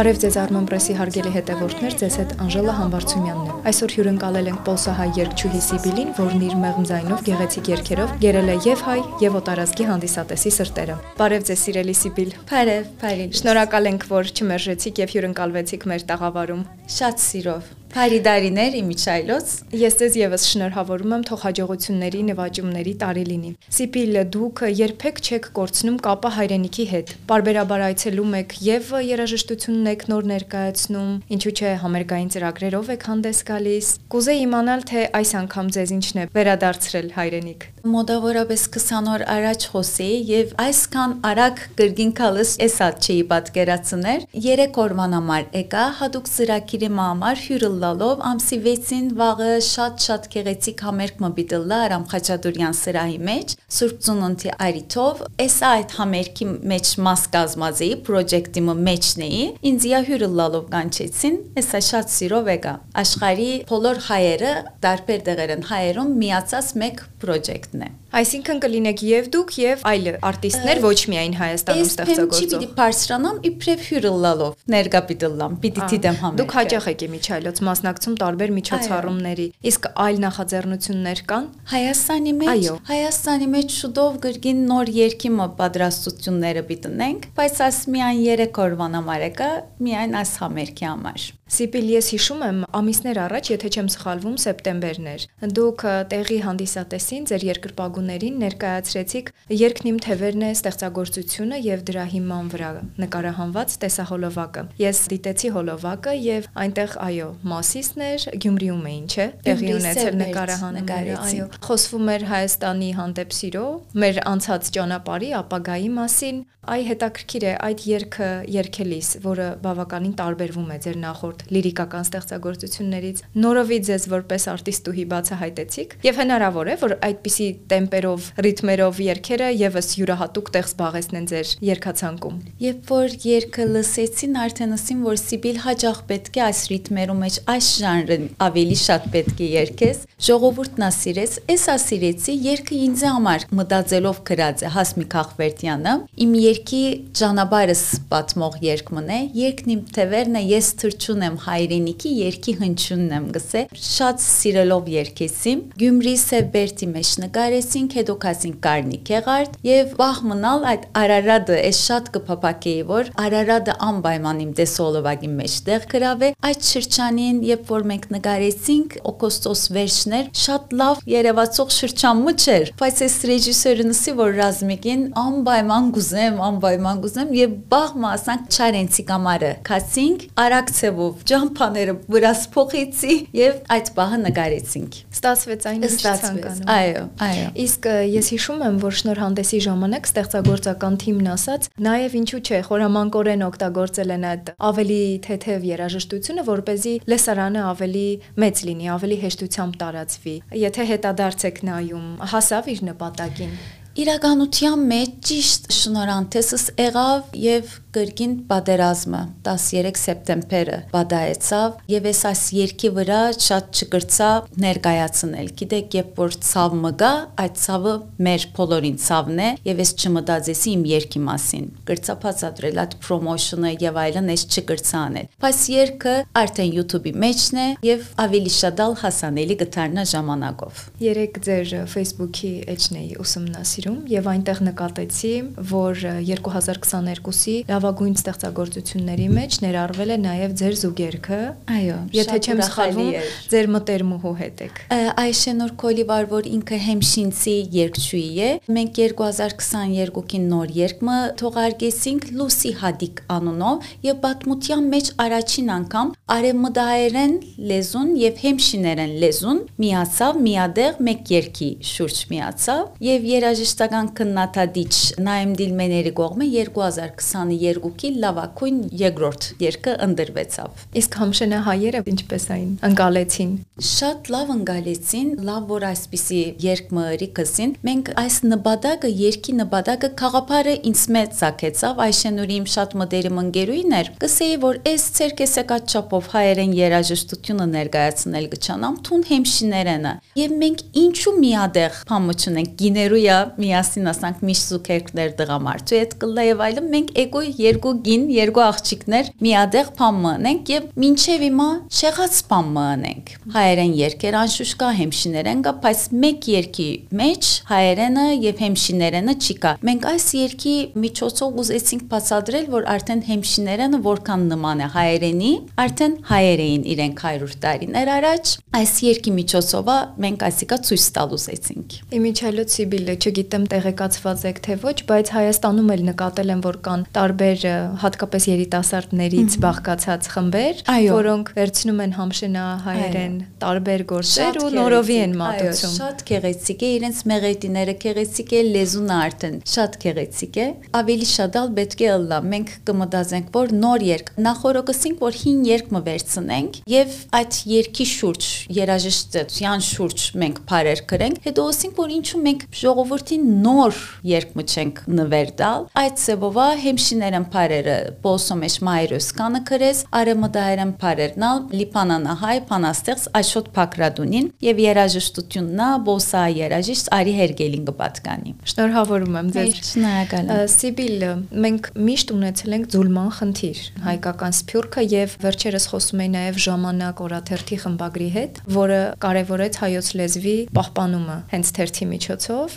Բարև ձեզ Armon Press-ի հարգելի հետևորդներ, ձեզ հետ Անժելա Համբարձումյանն է։ Այսօր հյուրընկալել ենք Պոլսահայ երգչուհի Սիբիլին, որն իր մեղմ ձայնով գեղեցիկ երգերով գերել է եւ հայ եւ օտարազգի հանդիսատեսի սրտերը։ Բարև ձեզ սիրելի Սիբիլ։ Բարև, բարև։ Շնորհակալ ենք, որ չմերժեցիք եւ հյուրընկալվեցիք մեր տաղավարում։ Շատ սիրով։ Բարի դարիներ Իմիչայլոց։ Ես ձեզ եւս շնորհավորում եմ թող հաջողությունների, նվաճումների տարի լինի։ Սիպիլ դուք երբեք չեք կորցնում կապը հայրենիքի հետ։ Պարբերաբար այցելում եք եւ երաժշտությունն եք նոր ներկայացնում, ինչու՞ չէ համերգային ծրագրերով եք հանդես գալիս։ Կուզեի իմանալ, թե այս անգամ ձեզ ինչն է վերադարձրել հայրենիք։ Մոտավորապես 20 օր առաջ խոսեի եւ այսքան արագ գրգին կալս էսա չի պատկերացներ։ 3 օրվան համար եկա հadoop ծրագիրի համար հյուրը լալով ամսի 6-ին վաղը շատ-շատ գեղեցիկ համերգ մբիտլա Արամ Խաչատուրյան սրահի մեջ Սուրբ Ծնունդի արիթով էսա այդ համերգի մեջ մաս կազմածեի պրոջեկտի մեջն էի ինձ յա հյուրը լալով կանչեցին էսա շատ սիրով եկա աշխարի բոլոր հայերը դարբեր դեղերն հայերում միացած մեկ պրոջեկտն է Այսինքն կլինեք եւ դուք եւ այլ արտիստներ, ոչ միայն Հայաստանում ստեղծագործող։ Ես պիտի բարձրանամ իբրև հյուրը լալով, ներկա պիտի լամ, պիտի դիտեմ համերգը։ Դուք հաճախ եք Միչայլոց մասնակցում տարբեր միջոցառումների։ Իսկ այլ նախաձեռնություններ կան։ Հայաստանի մեջ, Հայաստանի մեջ շուտով գրգին նոր երկի պատրաստությունները պիտենենք, բայց աս միայն 3 օրվան համար եկա, միայն այս համերգի համար։ Սիպիլ ես հիշում եմ ամիսներ առաջ, եթե չեմ սխալվում, սեպտեմբերն էր։ Դուք տեղի հանդիսատեսին ձեր երկրպագուներին ներկայացրեցիք երկն իմ թևերն է ստեղծագործությունը եւ դրա հիման վրա նկարահանված տեսահոլովակը։ Ես դիտեցի հոլովակը եւ այնտեղ այո, մասիսն էր, Գյումրիում էին, չէ՞։ Տեղի ունեցել նկարահանումները, այո։ Խոսվում էր Հայաստանի հանդեպ սիրո, մեր անցած ճանապարհի, ապագայի մասին։ Այ հետաքրքիր է այդ երգը երգելիս, որը բավականին տարբերվում է ձեր նախորդ լիրիկական ստեղծագործություններից նորովի ձեզ որպես արտիստուհի բացահայտեցիք եւ հնարավոր է որ այդպիսի տեմպերով, ռիթմերով երգերը եւս յուրահատուկ տեղ զբաղեցնեն ձեր երգացանկում։ Երբ որ երգը լսեցին, արդեն ասին որ Սիբիլ հաջող պետք է այս ռիթմերում մեջ այս ժանրը ավելի շատ պետք է երգես։ Ժողովուրդն ասիրեց, ես ասիրեցի երգը ինձ համար մտածելով գրած է Հասմիկ Ախվերդյանը։ Իմ երգի ճանապարհս պատմող երգմն է, երգն իմ թևերն է, ես թրջուն եմ հայրենիքի երկի հնչյունն եմ գսե շատ սիրելով երկեսի Գյումրի Սեբերտի մեջ նկարեցինք հետո կասին Կարնիկ Եղարդ եւ վաղ մնալ այդ Արարատը էս շատ կփապակեի որ Արարատը անպայման իմ դեսոլովագի մեջ տեղ գրավե այդ շրջանին երբ որ մենք նկարեցինք օգոստոս վերջներ շատ լավ երևացող շրջանմը չէր բայց այս ռեժիսորնսի որ ռազմիկին անպայման գուզեմ անպայման գուզեմ եւ բաղ մասանք Չարենցի կամարը կացինք արակցեվով ջամփաները վրաս փոխեցի եւ այդ պահը նկարեցինք։ Ստացվեց այն ինչ ցանկանում։ Այո, այո։ Իսկ ես հիշում եմ, որ շնորհանդեսի ժամանակ ստեղծագործական թիմն ասաց, նաեւ ինչու՞ չէ, խորամանկորեն օգտագործել են այդ ավելի թեթև երաժշտությունը, որ เป զի լեսարանը ավելի մեծ լինի, ավելի հեշտությամբ տարածվի։ Եթե հետադարձ եք նայում, հասավ իր նպատակին։ Իրականության մեջ ճիշտ շնորհանդեսս եղավ եւ կրկին պատերազմը 13 սեպտեմբերը բադայեցավ եւ ես այս երկի վրա շատ չգրծա ներկայացնել։ Գիտեք, երբ որ ցավ մգա, այդ ցավը մեր բոլորին ցավն է եւ ես չմտածեցի իմ երկի մասին։ Գրծա բացատրել այդ պրոմոշնը եւ այլն ես չգրծա անել։ Բայց երկը արդեն YouTube-ի մեջն է եւ ավելի շատալ հասանելի գտարնա ժամանակով։ Երեք ձեր Facebook-ի էջն էի ուսումնասիրում եւ այնտեղ նկատեցի, որ 2022-ի լավագույն ստեղծագործությունների մեջ ներառվել է նաև ձեր զուգերքը։ Այո, եթե չեմ սխալվում, ձեր մտերմուհու հետ եք։ Այշենոր Կոլիվար, որ ինքը հեմշինցի երգչուհի է, մենք 2022-ին նոր երգը թողարկեցինք Լուսի Հադիկ անունով եւ պատմության մեջ առաջին անգամ արևմտահայերեն լեզուն եւ հեմշիներեն լեզուն միացավ միադեղ մեկ երգի շուրջ միացավ եւ երաժշտական քննադատիչ Նայեմ Դիլմեների կողմը 2022 երկուքի լավակույն երկրորդ երկը ընդրվեցավ։ Իսկ համշենահայերը ինչպես այն ընկալեցին։ Շատ լավ ընկալեցին, լավ որ այսպիսի երկմրի կսին։ Մենք այս նպատակը, երկի նպատակը խաղապարը ինձ մեծ ցակեցավ, Այշենուրի իմ շատ մտերիմ ընկերուին էր։ Կսեի որ այս ցերկեսակած չափով հայերեն երաժշտությունը ներկայացնել գճանամ թուն հեմշիներենը։ Եվ մենք ինչու միադեղ փամը չունենք գիներույա միասին ասանք միշտ զուգերքներ դղամարդու հետ կլա եւ այլն մենք էգո երկու գին երկու աղջիկներ միադեղ փամմնենք եւ մինչեւ հիմա շեղած փամմնենք հայերեն երկեր անշուշտ կա հեմշիներեն կա բայց մեկ երկի մեջ հայերենը եւ հեմշիներենը չի կա մենք այս երկի միջոցով ուզեցինք բացատրել որ արդեն հեմշիներենը որքան նման է հայերենի արդեն հայեր էին իրենք 100 տարիներ առաջ այս երկի միջոցով մենք այսիկա ցույց տալ ուզեցինք Իմիջալոց Սիբիլը չգիտեմ տեղեկացված եք թե ոչ բայց Հայաստանում էլ նկատել եմ որ կան տարբեր հատկապես երիտասարդներից բաղկացած խմբեր որոնք վերցնում են համշենա հայերեն տարբեր գործեր ու նորովի են մատուցում շատ գեղեցիկ է իրենց մեղեդիները գեղեցիկ է լեզուն արդեն շատ գեղեցիկ է ավելի շատ ալ պետք է ըլլա մենք կմտածենք որ նոր երկ նախորոքսինք որ հին երկ մը վերցնենք եւ այդ երկի շուրջ երաժշտության շուրջ մենք բարեր կրենք հետո ասենք որ ինչու մենք ժողովրդին նոր երկ մը չենք նվեր տալ այդ սեբովա հեմշիներն բարերը բոսոմեշ մայրոս կանը կրես արեմդայրն բարերնալ լիփանանա հայ փանաստեղծ աշոտ փակրադունին եւ երաժշտություննա բոսա երաժիշտ արի հերգելին կպատկանի շնորհավորում եմ ձեզ շնորհակալ եմ Սիբիլ մենք միշտ ունեցել ենք ձուլման խնդիր հայկական սփյուռքը եւ վերջերս խոսում էի նաեւ ժամանակ օրաթերթի խմբագրի հետ, որը կարևորեց հայոց լեզվի պահպանումը հենց թերթի միջոցով,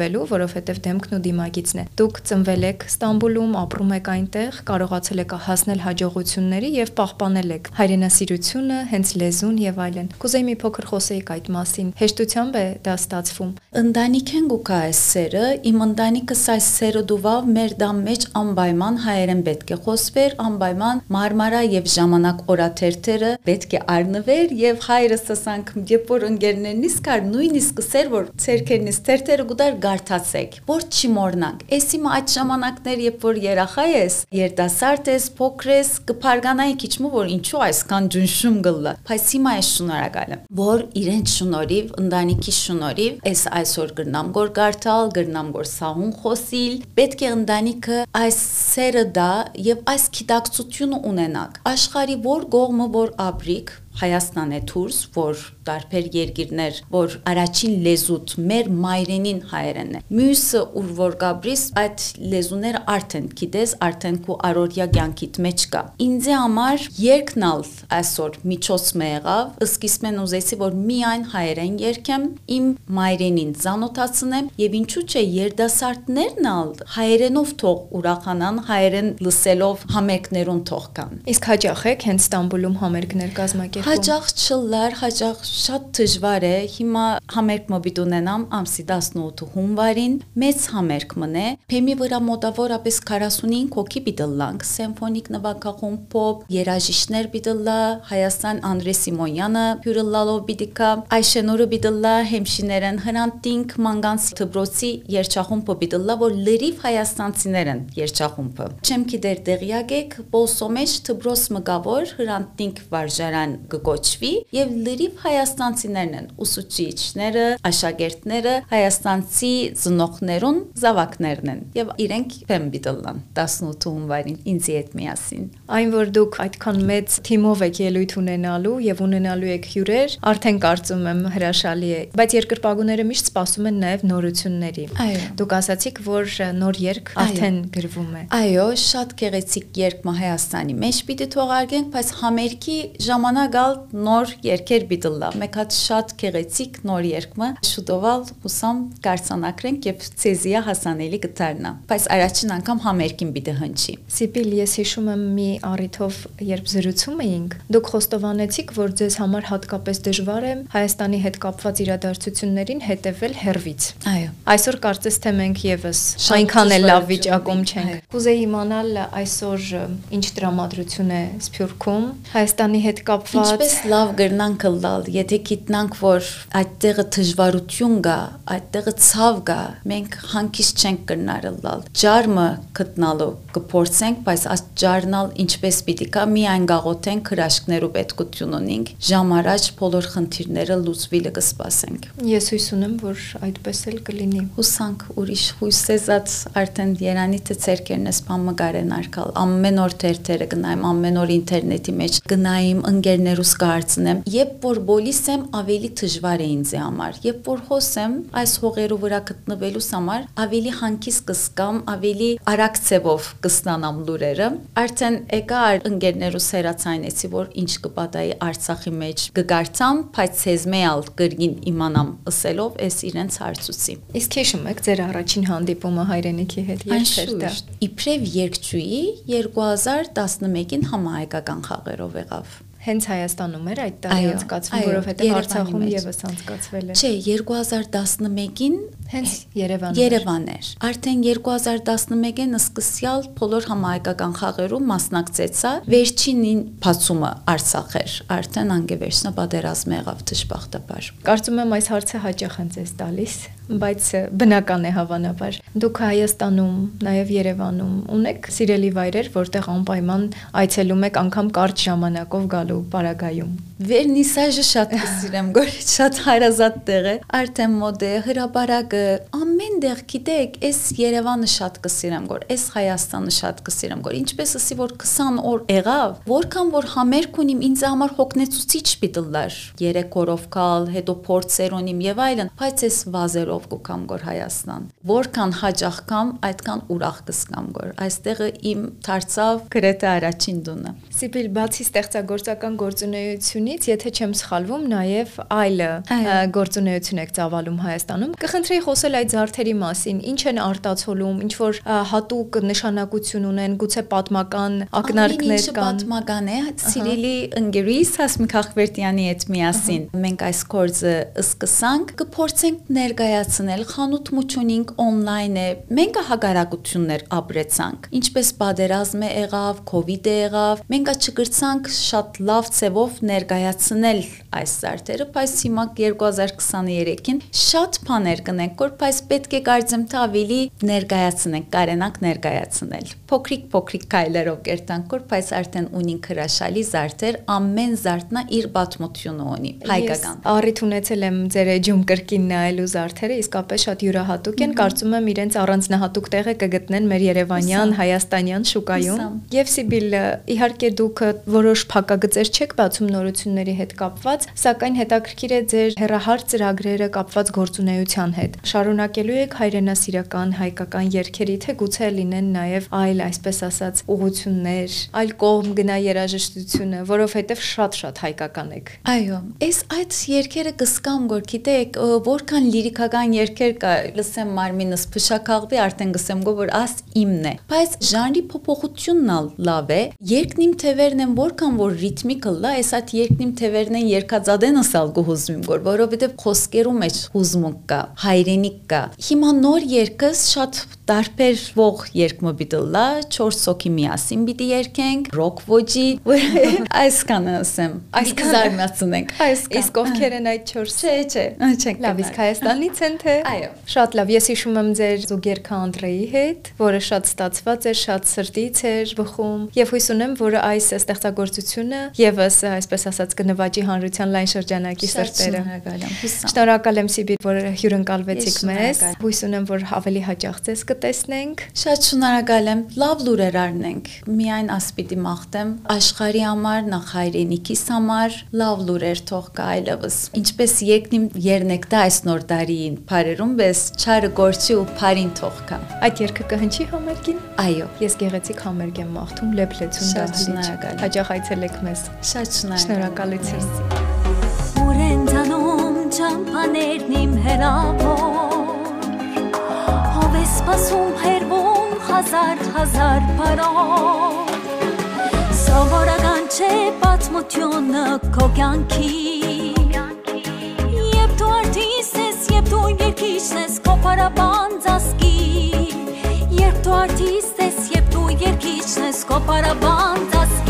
չձուլվելու, որովհետեւ դեմքն ու դիմագիծն է։ Դուք ծնվել եք Ստամբուլում, ապրում եք այնտեղ, կարողացել եք հասնել հաջողությունների եւ պահպանել եք հայրենասիրությունը, հենց լեզուն եւ այլն։ Կուզեի մի փոքր խոսեիք այդ մասին։ Հեշտությամբ է դա ստացվում։ Ընտանիքեն գուկա այս սերը, իմ ընտանիքս այս սերը դուվավ մեր դամ մեջ անպայման հայերեն պետք է խոսվեր, անպայման մարմարա եւ ժամանակ օրաթերթերը պետք է առնվեր եւ հայրս ասանք երբ որ ընկերներնից կար նույնիսկ ասեր որ ցերքերնից թերթերը գուտար գարտացեք որ չմոռնանք էսի մա այդ ժամանակներ երբ որ երախա ես երդասարդ ես փոքր ես կփարգանայի քիչ մը որ ինչու այսքան ջնշում գլլա բայց հիմա ես շնորհակալ եմ որ իրենց շնորհիվ ընտանիքի շնորհիվ ես այսօր գրնամ գոր գարտալ գրնամ գոր սահուն խոսիլ պետք է ընտանիքը այս սերը դա եւ այս գիտակցությունը ունենակ աշխարի որ գողմը որ ապրիկ Հայաստան է դուրս, որ տարբեր երկիրներ, որ առաջին լեզուտ մեր մայրենին հայերենն է։ Մյուսը ուր որ գաբրիս այդ լեզուները արդեն գիտես, արդեն քու արորյա կյանքիդ մեջ կա։ Ինձ համար երկնալ այսօր միջոց մը եղավ, սկիզբեն ուզեցի որ միայն հայերեն երկեմ, իմ մայրենին զանոթացնեմ եւ ինչու՞ չէ երդասարտներն ալ հայերենով թող ուրախանան, հայերեն լսելով համերգներուն թող կան։ Իսկ հաջող եք հենց Ստամբուլում համերգներ կազմակերպում։ Հաջող չլար, հաջող շատ դժվար է։ Հիմա համերգ մոբիտ ունենամ ամսի 18 հունվարին, մեծ համերգ մնե։ Փեմի վրա մոտավորապես 45 հոգի պիտլանք, սիմֆոնիկ նվագախումբ, փոփ, երաժիշտներ պիտլա, Հայաստան Անդրե Սիմոնյանը հյուրլալով պիտիկա, Այշենուրը պիտլա, հեմշիներն հրանտինք մանգանց դբրոցի երջախումբը պիտլա, որ լրիվ հայաստանցիներն երջախումբը։ Չեմ գիտեր տեղյակ եք, Պոլսոմեջ դբրոց մգավոր հրանտինք վարժարան կկոչվի եւ լրիվ հայաստանցիներն են ուսուցիչները, աշակերտները, հայաստանցի ծնողներուն զավակներն են եւ իրենք բիդլան 18 հունվարին ինձի հետ միասին։ Այն որ դուք այդքան մեծ թիմով եք ելույթ ունենալու եւ ունենալու եք հյուրեր, արդեն կարծում եմ հրաշալի է, բայց երկրպագուները միշտ սպասում են նաեւ նորությունների։ Այո։ Դուք ասացիք, որ նոր երկ արդեն գրվում է։ Այո, շատ գեղեցիկ երկ Հայաստանի մեջ պիտի թողարկենք, բայց համերգի ժամանակ գալ նոր երկեր բիդլա։ Մեկ հատ շատ գեղեցիկ նոր երկմը շուտովալ հուսամ կարծանակրենք եւ ցեզիա հասանելի կդառնա։ Բայց առաջին անգամ համերգին բիդը հնչի։ Սիպիլ, ես հիշում եմ մի առիթով, երբ զրուցում էինք, դուք խոստովանեցիք, որ ձեզ համար հատկապես դժվար է Հայաստանի հետ կապված իրադարձություններին հետևել հերվից։ Այո։ Այսօր կարծես թե մենք եւս այնքան էլ լավ վիճակում չենք։ Կուզեի իմանալ այսօր ինչ տրամադրություն է Սփյուռքում Հայաստանի հետ կապված Ինչպես լավ գրնանք լալ, եթե գիտնանք, որ այդտեղը դժվարություն կա, այդտեղը ցավ կա, մենք հանկիստ չենք կրնարը լալ։ Ջարմը գտնալու կփորձենք, բայց այս ջարնալ ինչպես պիտի կա, միայն գաղոթենք հրաշքներու պետքություն ունենք, ժամ առաջ բոլոր խնդիրները լուծվիլը կսպասենք։ Ես հույս ունեմ, որ այդպես էլ կլինի։ Հուսանք ուրիշ հույսեզած արդեն Երանի թե ցերկերն թերթերն էս բան մգարեն արկալ ամեն օր թերթերը գնայım ամեն օր ինտերնետի մեջ գնայım ընկերներուս կարծնեմ երբ որ բոլիս եմ ավելի դժվար է ինձ համար երբ որ հոսեմ այս հողերու վրա գտնվելուս համար ավելի հանկիս կսկամ ավելի արագ ցևով կստանամ լուրերը արդեն եկա ընկերներուս հերացայնեցի որ ինչ կպատայի Արցախի մեջ կգարցամ բայց ցեզմեալ կրգին իմանամ ըսելով էս իրենց հարցուցի իսկ հիշում եք ձեր առաջին հանդիպումը հայրենիքի հետ երբ էր դա իբրև երկչուի 2011-ին համահայկական խաղերով եղավ հենց Հայաստանում էր այդ տարի անցկացվում, որովհետև Արցախում եւս անցկացվել է։ Չէ, 2011-ին հենց Երևան Երևան էր։ Արդեն 2011-ին սկսյալ բոլոր համահայկական խաղերում մասնակցեցա։ Վերջինին բացումը Արցախ էր։ Արդեն անգևերսնա պատերազմ եղավ դժբախտաբար։ Կարծում եմ այս հարցը հաճախ են ձեզ տալիս բայց բնական է հավանաբար։ Դուք Հայաստանում, նաև Երևանում ունեք սիրելի վայրեր, որտեղ անպայման այցելում եք անգամ կարճ ժամանակով գալու պարագայում։ Վերնիսաժը շատ կսիրեմ, գոր շատ հարազատ տեղ է։ Արդեն մոդ է հրաբարակը, ամեն տեղ գիտեք, այս Երևանը շատ կսիրեմ, գոր այս Հայաստանը շատ կսիրեմ, գոր ինչպես ասի որ 20 օր եղավ, որքան որ համերգ ունիմ ինձ համար հոգնեցուցիչ պիտլար։ 3 օրով կալ, հետո փորձեր ունիմ եւ այլն, բայց այս վազերով գուքամ գոր Հայաստան։ Որքան հաճախ կամ, այդքան ուրախ կսկամ գոր։ Այստեղը իմ դարձավ գրեթե առաջին դունը։ Սիբիլ բացի ստեղծագործական գործունեությունից Հայաստանից, եթե չեմ սխալվում, նաև այլ գործունեություն եք ծավալում Հայաստանում։ Կխնդրեի խոսել այդ զարդերի մասին, ինչ են արտացոլում, ինչ որ հատուկ նշանակություն ունեն, գուցե պատմական ակնարկներ կան։ Պատմական է, Սիրիլի ընկերուհիս Հասմիկ Ախվերտյանի հետ միասին մենք այս կորձը սկսանք, կփորձենք ներկայացնել խանութ մուչունինգ on-line է։ Մենք հագարակություններ ապրեցանք։ Ինչպես պատերազմ է եղավ, COVID-ը եղավ, մենք չգրցանք շատ լավ ցևով ներկայ ներկայացնել այս զարդերը, բայց հիմա 2023-ին շատ բաներ կնենք, որ բայց պետք է կարծեմ թե ավելի ներկայացնենք, կարենանք ներկայացնել։ Փոքրիկ փոքրիկ քայլերով կերտանք, որ բայց արդեն ունին հրաշալի զարդեր, ամեն զարդնա իր պատմությունը ունի, հայկական։ Առիթ ունեցել եմ ձեր էջում կրկին նայելու զարդերը, իսկապես շատ յուրահատուկ են, կարծում եմ իրենց առանձնահատուկ տեղը կգտնեն մեր Երևանյան, Հայաստանյան շուկայում։ Եվ Սիբիլ, իհարկե դուք որոշ փակագծեր չեք բացում նորություն գործունեությունների հետ կապված, սակայն հետաքրքիր է ձեր հերահար ծրագրերը կապված գործունեության հետ։ Շարունակելու եք հայրենասիրական հայկական երգերի, թե գուցե լինեն նաև այլ, այսպես ասած, ուղություններ, այլ կողմ գնա երաժշտությունը, որովհետև շատ-շատ հայկական եք։ Այո, այս այդ երգերը կսկամ գոր, գիտեք, որքան լիրիկական երգեր կա, լսեմ մարմինս փշակաղվի, արդեն գսեմ գո որ աս իմն է։ Բայց ժանրի փոփոխությունն լավ է։ Երգն իմ թևերն են որքան որ ռիթմիկը լա, այս այդ երգ ինքնիմ թևերնեն երկածադենս ալ գուզում գոր, որովհետև խոսքերու մեջ հուզմունք կա, հայրենիք կա։ Հիմա նոր երկս շատ տարբեր ող երկմը բիդլա, 4 սոքի միասին պիտի երկենք, ռոք ոճի, այսքան ասեմ, այսքան զարմացնենք, այսքան։ Իսկ ովքեր են այդ 4-ը, չէ, չենք։ Լավ, իսկ Հայաստանից են թե։ Այո։ Շատ լավ, ես հիշում եմ ձեր Զուգերքա Անդրեի հետ, որը շատ ստացված էր, շատ սրտից էր բխում, եւ հույս ունեմ, որ այս ստեղծագործությունը եւս այսպես ասած կնվաճի հանրության լայն շրջանակի սրտերը։ Շնորհակալ եմ։ Շնորհակալ Սիբիր, որ հյուրընկալվեցիք մեզ։ Հույս ունեմ, որ ավելի հաճախ ձեզ կտեսնենք։ Շատ շնորհակալ եմ։ Լավ լուրեր առնենք։ Միայն ասպիտի մաղթեմ աշխարհի համար, նախ հայրենիքիս համար լավ լուրեր թող կա այլևս։ Ինչպես եկնիմ երնեկտա այս նոր տարիին, բարերում բես չարը գործի ու բարին թող կա։ Այդ երգը կհնչի համերգին։ Այո, ես գեղեցիկ համերգ եմ մաղթում լեփլեցուն դահլիճ։ Հաճախ այցելեք մեզ։ Շատ շնորհակալություն։ Ուրենցանում չամփաներն իմ հերավոր սպասում հերվում հազար հազար բարով Սովորական չէ պատմությունը քո կյանքի Եվ դու արտիստ ես, եւ դու երկիշն ես քո պարաբանձ ասկի Երբ դու արտիստ ես, եւ դու երկիշն ես քո պարաբանձ ասկի Եթիմ ծվերն